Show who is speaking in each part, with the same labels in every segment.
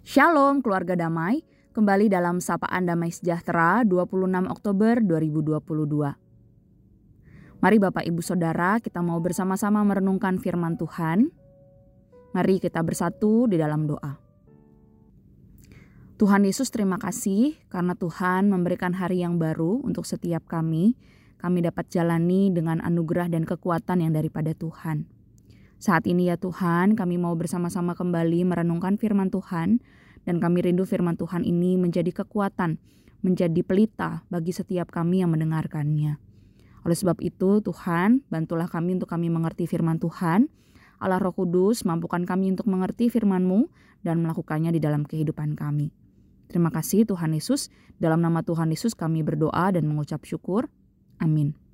Speaker 1: Shalom keluarga damai, kembali dalam Sapaan Damai Sejahtera 26 Oktober 2022. Mari Bapak Ibu Saudara kita mau bersama-sama merenungkan firman Tuhan. Mari kita bersatu di dalam doa. Tuhan Yesus terima kasih karena Tuhan memberikan hari yang baru untuk setiap kami. Kami dapat jalani dengan anugerah dan kekuatan yang daripada Tuhan. Saat ini ya Tuhan, kami mau bersama-sama kembali merenungkan firman Tuhan dan kami rindu firman Tuhan ini menjadi kekuatan, menjadi pelita bagi setiap kami yang mendengarkannya. Oleh sebab itu, Tuhan, bantulah kami untuk kami mengerti firman Tuhan. Allah Roh Kudus, mampukan kami untuk mengerti firman-Mu dan melakukannya di dalam kehidupan kami. Terima kasih Tuhan Yesus. Dalam nama Tuhan Yesus kami berdoa dan mengucap syukur. Amin.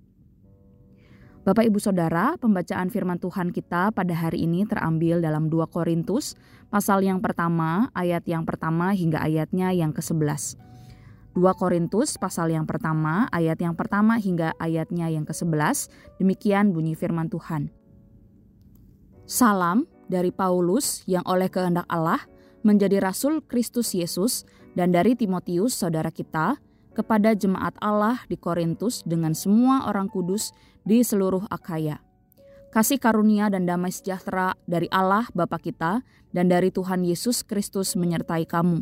Speaker 1: Bapak Ibu Saudara, pembacaan firman Tuhan kita pada hari ini terambil dalam 2 Korintus pasal yang pertama, ayat yang pertama hingga ayatnya yang ke-11. 2 Korintus pasal yang pertama, ayat yang pertama hingga ayatnya yang ke-11, demikian bunyi firman Tuhan. Salam dari Paulus yang oleh kehendak Allah menjadi rasul Kristus Yesus dan dari Timotius saudara kita kepada jemaat Allah di Korintus dengan semua orang kudus di seluruh Akaya. Kasih karunia dan damai sejahtera dari Allah Bapa kita dan dari Tuhan Yesus Kristus menyertai kamu.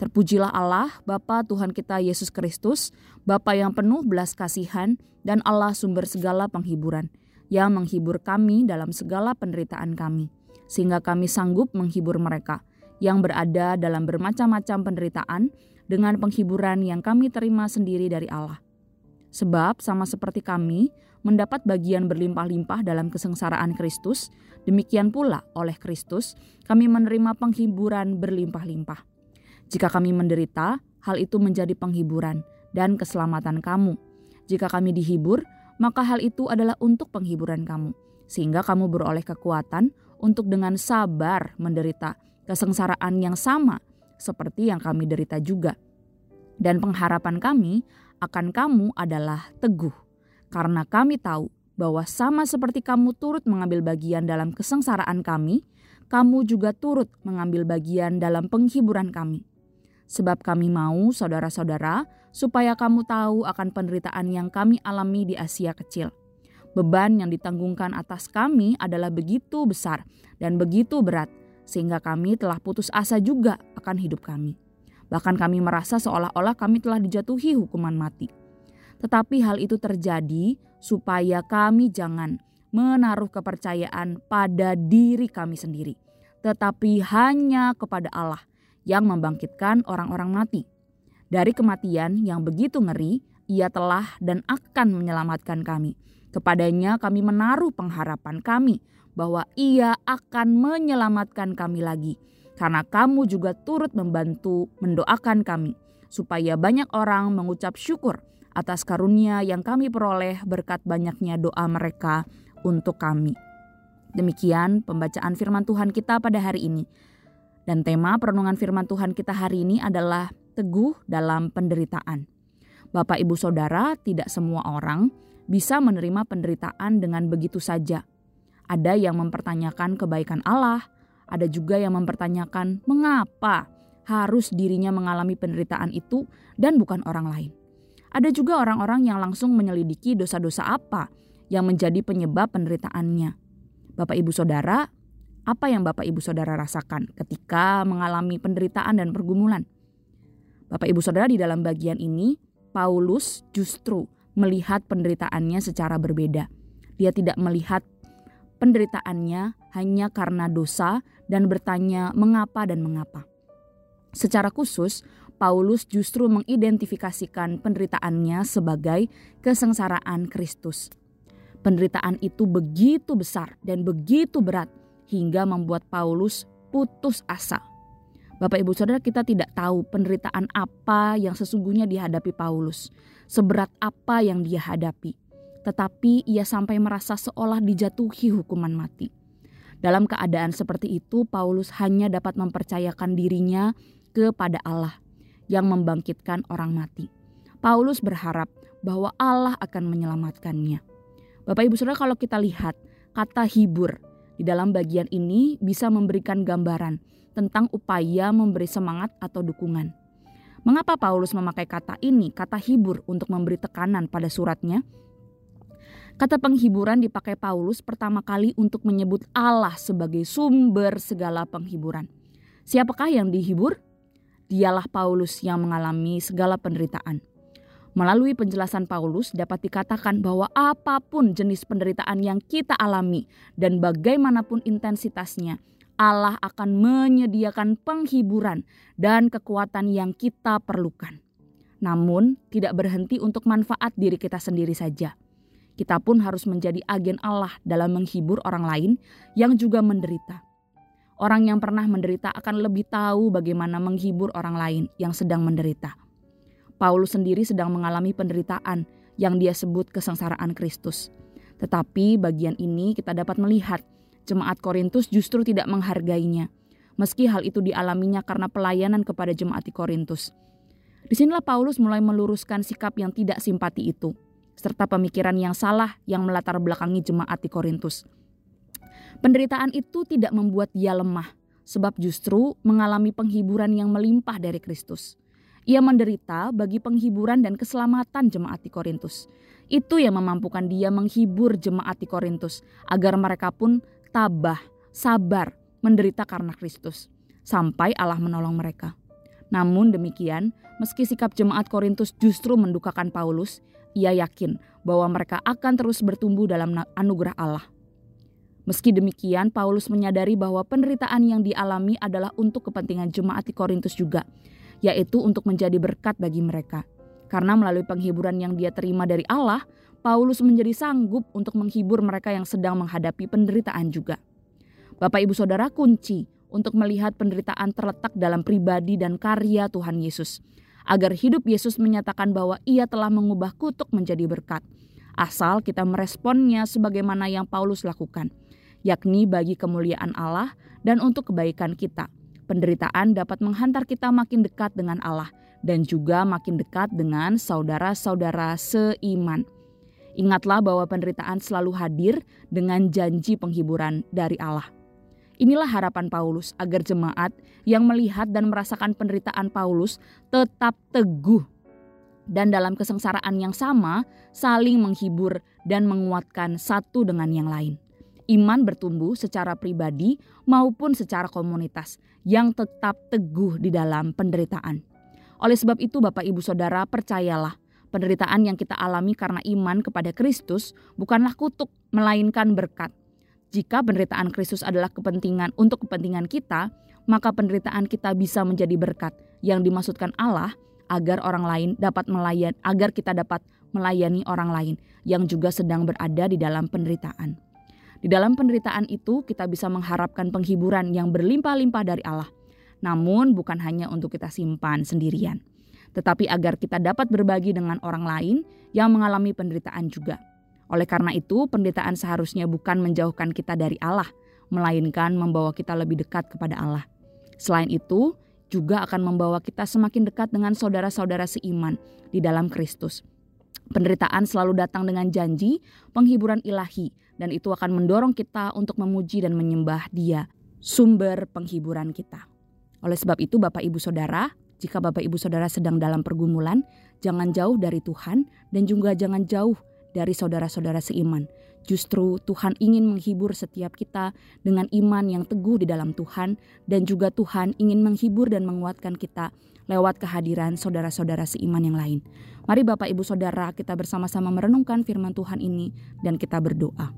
Speaker 1: Terpujilah Allah, Bapa Tuhan kita Yesus Kristus, Bapa yang penuh belas kasihan dan Allah sumber segala penghiburan, yang menghibur kami dalam segala penderitaan kami, sehingga kami sanggup menghibur mereka yang berada dalam bermacam-macam penderitaan dengan penghiburan yang kami terima sendiri dari Allah. Sebab sama seperti kami mendapat bagian berlimpah-limpah dalam kesengsaraan Kristus, demikian pula oleh Kristus kami menerima penghiburan berlimpah-limpah. Jika kami menderita, hal itu menjadi penghiburan dan keselamatan kamu. Jika kami dihibur, maka hal itu adalah untuk penghiburan kamu, sehingga kamu beroleh kekuatan untuk dengan sabar menderita kesengsaraan yang sama seperti yang kami derita juga. Dan pengharapan kami akan kamu adalah teguh, karena kami tahu bahwa sama seperti kamu turut mengambil bagian dalam kesengsaraan kami, kamu juga turut mengambil bagian dalam penghiburan kami. Sebab kami mau, saudara-saudara, supaya kamu tahu akan penderitaan yang kami alami di Asia Kecil. Beban yang ditanggungkan atas kami adalah begitu besar dan begitu berat, sehingga kami telah putus asa juga akan hidup kami. Bahkan kami merasa seolah-olah kami telah dijatuhi hukuman mati. Tetapi hal itu terjadi supaya kami jangan menaruh kepercayaan pada diri kami sendiri, tetapi hanya kepada Allah yang membangkitkan orang-orang mati. Dari kematian yang begitu ngeri, ia telah dan akan menyelamatkan kami. Kepadanya kami menaruh pengharapan kami bahwa Ia akan menyelamatkan kami lagi, karena kamu juga turut membantu mendoakan kami, supaya banyak orang mengucap syukur atas karunia yang kami peroleh berkat banyaknya doa mereka untuk kami. Demikian pembacaan firman Tuhan kita pada hari ini. Dan tema perenungan firman Tuhan kita hari ini adalah teguh dalam penderitaan. Bapak, ibu, saudara, tidak semua orang bisa menerima penderitaan dengan begitu saja. Ada yang mempertanyakan kebaikan Allah, ada juga yang mempertanyakan mengapa harus dirinya mengalami penderitaan itu dan bukan orang lain. Ada juga orang-orang yang langsung menyelidiki dosa-dosa apa yang menjadi penyebab penderitaannya. Bapak Ibu Saudara, apa yang Bapak Ibu Saudara rasakan ketika mengalami penderitaan dan pergumulan? Bapak Ibu Saudara di dalam bagian ini, Paulus justru melihat penderitaannya secara berbeda. Dia tidak melihat penderitaannya hanya karena dosa dan bertanya mengapa dan mengapa. Secara khusus, Paulus justru mengidentifikasikan penderitaannya sebagai kesengsaraan Kristus. Penderitaan itu begitu besar dan begitu berat hingga membuat Paulus putus asa. Bapak Ibu Saudara kita tidak tahu penderitaan apa yang sesungguhnya dihadapi Paulus, seberat apa yang dia hadapi tetapi ia sampai merasa seolah dijatuhi hukuman mati. Dalam keadaan seperti itu, Paulus hanya dapat mempercayakan dirinya kepada Allah yang membangkitkan orang mati. Paulus berharap bahwa Allah akan menyelamatkannya. Bapak Ibu Saudara, kalau kita lihat kata hibur di dalam bagian ini bisa memberikan gambaran tentang upaya memberi semangat atau dukungan. Mengapa Paulus memakai kata ini, kata hibur, untuk memberi tekanan pada suratnya? Kata penghiburan dipakai Paulus pertama kali untuk menyebut Allah sebagai sumber segala penghiburan. Siapakah yang dihibur? Dialah Paulus yang mengalami segala penderitaan. Melalui penjelasan Paulus dapat dikatakan bahwa apa pun jenis penderitaan yang kita alami dan bagaimanapun intensitasnya, Allah akan menyediakan penghiburan dan kekuatan yang kita perlukan. Namun, tidak berhenti untuk manfaat diri kita sendiri saja kita pun harus menjadi agen Allah dalam menghibur orang lain yang juga menderita. Orang yang pernah menderita akan lebih tahu bagaimana menghibur orang lain yang sedang menderita. Paulus sendiri sedang mengalami penderitaan yang dia sebut kesengsaraan Kristus. Tetapi bagian ini kita dapat melihat jemaat Korintus justru tidak menghargainya, meski hal itu dialaminya karena pelayanan kepada jemaat di Korintus. Di sinilah Paulus mulai meluruskan sikap yang tidak simpati itu serta pemikiran yang salah yang melatar belakangi jemaat di Korintus. Penderitaan itu tidak membuat dia lemah, sebab justru mengalami penghiburan yang melimpah dari Kristus. Ia menderita bagi penghiburan dan keselamatan jemaat di Korintus. Itu yang memampukan dia menghibur jemaat di Korintus agar mereka pun tabah, sabar, menderita karena Kristus, sampai Allah menolong mereka. Namun demikian, meski sikap jemaat Korintus justru mendukakan Paulus, ia yakin bahwa mereka akan terus bertumbuh dalam anugerah Allah. Meski demikian, Paulus menyadari bahwa penderitaan yang dialami adalah untuk kepentingan jemaat di Korintus juga, yaitu untuk menjadi berkat bagi mereka. Karena melalui penghiburan yang dia terima dari Allah, Paulus menjadi sanggup untuk menghibur mereka yang sedang menghadapi penderitaan juga. Bapak Ibu Saudara kunci untuk melihat penderitaan terletak dalam pribadi dan karya Tuhan Yesus agar hidup Yesus menyatakan bahwa ia telah mengubah kutuk menjadi berkat. Asal kita meresponnya sebagaimana yang Paulus lakukan, yakni bagi kemuliaan Allah dan untuk kebaikan kita. Penderitaan dapat menghantar kita makin dekat dengan Allah dan juga makin dekat dengan saudara-saudara seiman. Ingatlah bahwa penderitaan selalu hadir dengan janji penghiburan dari Allah. Inilah harapan Paulus agar jemaat yang melihat dan merasakan penderitaan Paulus tetap teguh dan dalam kesengsaraan yang sama saling menghibur dan menguatkan satu dengan yang lain. Iman bertumbuh secara pribadi maupun secara komunitas yang tetap teguh di dalam penderitaan. Oleh sebab itu Bapak Ibu Saudara percayalah penderitaan yang kita alami karena iman kepada Kristus bukanlah kutuk melainkan berkat jika penderitaan Kristus adalah kepentingan untuk kepentingan kita, maka penderitaan kita bisa menjadi berkat yang dimaksudkan Allah agar orang lain dapat melayan agar kita dapat melayani orang lain yang juga sedang berada di dalam penderitaan. Di dalam penderitaan itu kita bisa mengharapkan penghiburan yang berlimpah-limpah dari Allah. Namun bukan hanya untuk kita simpan sendirian, tetapi agar kita dapat berbagi dengan orang lain yang mengalami penderitaan juga. Oleh karena itu, penderitaan seharusnya bukan menjauhkan kita dari Allah, melainkan membawa kita lebih dekat kepada Allah. Selain itu, juga akan membawa kita semakin dekat dengan saudara-saudara seiman di dalam Kristus. Penderitaan selalu datang dengan janji penghiburan ilahi, dan itu akan mendorong kita untuk memuji dan menyembah Dia, sumber penghiburan kita. Oleh sebab itu, Bapak Ibu Saudara, jika Bapak Ibu Saudara sedang dalam pergumulan, jangan jauh dari Tuhan dan juga jangan jauh dari saudara-saudara seiman. Justru Tuhan ingin menghibur setiap kita dengan iman yang teguh di dalam Tuhan dan juga Tuhan ingin menghibur dan menguatkan kita lewat kehadiran saudara-saudara seiman yang lain. Mari Bapak Ibu Saudara kita bersama-sama merenungkan firman Tuhan ini dan kita berdoa.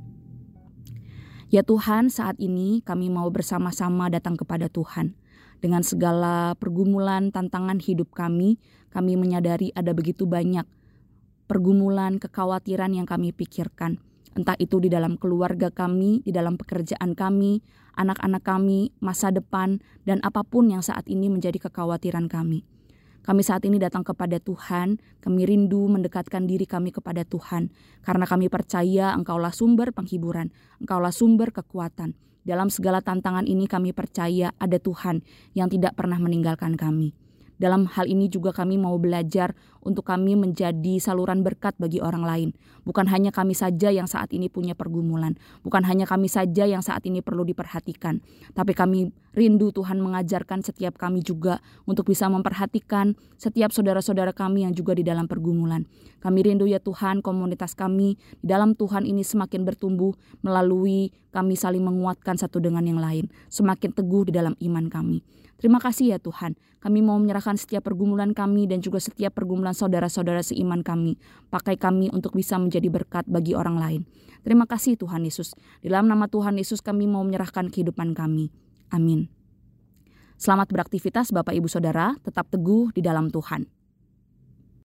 Speaker 1: Ya Tuhan, saat ini kami mau bersama-sama datang kepada Tuhan. Dengan segala pergumulan, tantangan hidup kami, kami menyadari ada begitu banyak pergumulan, kekhawatiran yang kami pikirkan. Entah itu di dalam keluarga kami, di dalam pekerjaan kami, anak-anak kami, masa depan, dan apa pun yang saat ini menjadi kekhawatiran kami. Kami saat ini datang kepada Tuhan, kami rindu mendekatkan diri kami kepada Tuhan, karena kami percaya Engkaulah sumber penghiburan, Engkaulah sumber kekuatan. Dalam segala tantangan ini kami percaya ada Tuhan yang tidak pernah meninggalkan kami. Dalam hal ini juga kami mau belajar untuk kami menjadi saluran berkat bagi orang lain. Bukan hanya kami saja yang saat ini punya pergumulan, bukan hanya kami saja yang saat ini perlu diperhatikan, tapi kami rindu Tuhan mengajarkan setiap kami juga untuk bisa memperhatikan setiap saudara-saudara kami yang juga di dalam pergumulan. Kami rindu ya Tuhan komunitas kami di dalam Tuhan ini semakin bertumbuh melalui kami saling menguatkan satu dengan yang lain, semakin teguh di dalam iman kami. Terima kasih ya Tuhan, kami mau menyerahkan setiap pergumulan kami dan juga setiap pergumulan saudara-saudara seiman kami. Pakai kami untuk bisa menjadi berkat bagi orang lain. Terima kasih Tuhan Yesus. Dalam nama Tuhan Yesus kami mau menyerahkan kehidupan kami. Amin. Selamat beraktivitas Bapak Ibu Saudara, tetap teguh di dalam Tuhan.